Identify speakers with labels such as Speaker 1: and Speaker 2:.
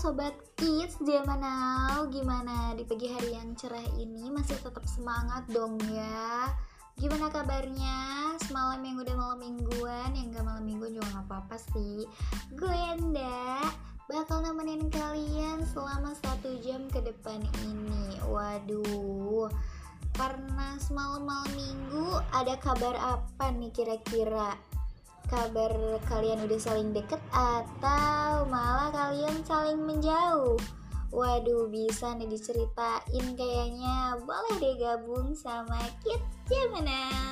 Speaker 1: Sobat Kids zaman now. Gimana di pagi hari yang cerah ini? Masih tetap semangat dong ya? Gimana kabarnya? Semalam yang udah malam mingguan Yang gak malam mingguan juga gak apa-apa sih. Gue Enda Bakal nemenin kalian selama satu jam ke depan ini. Waduh Karena semalam malam minggu Ada kabar apa nih kira-kira? Kabar kalian udah saling deket atau malah kalian saling menjauh? Waduh, bisa nih diceritain kayaknya. Boleh deh gabung sama Kids Now.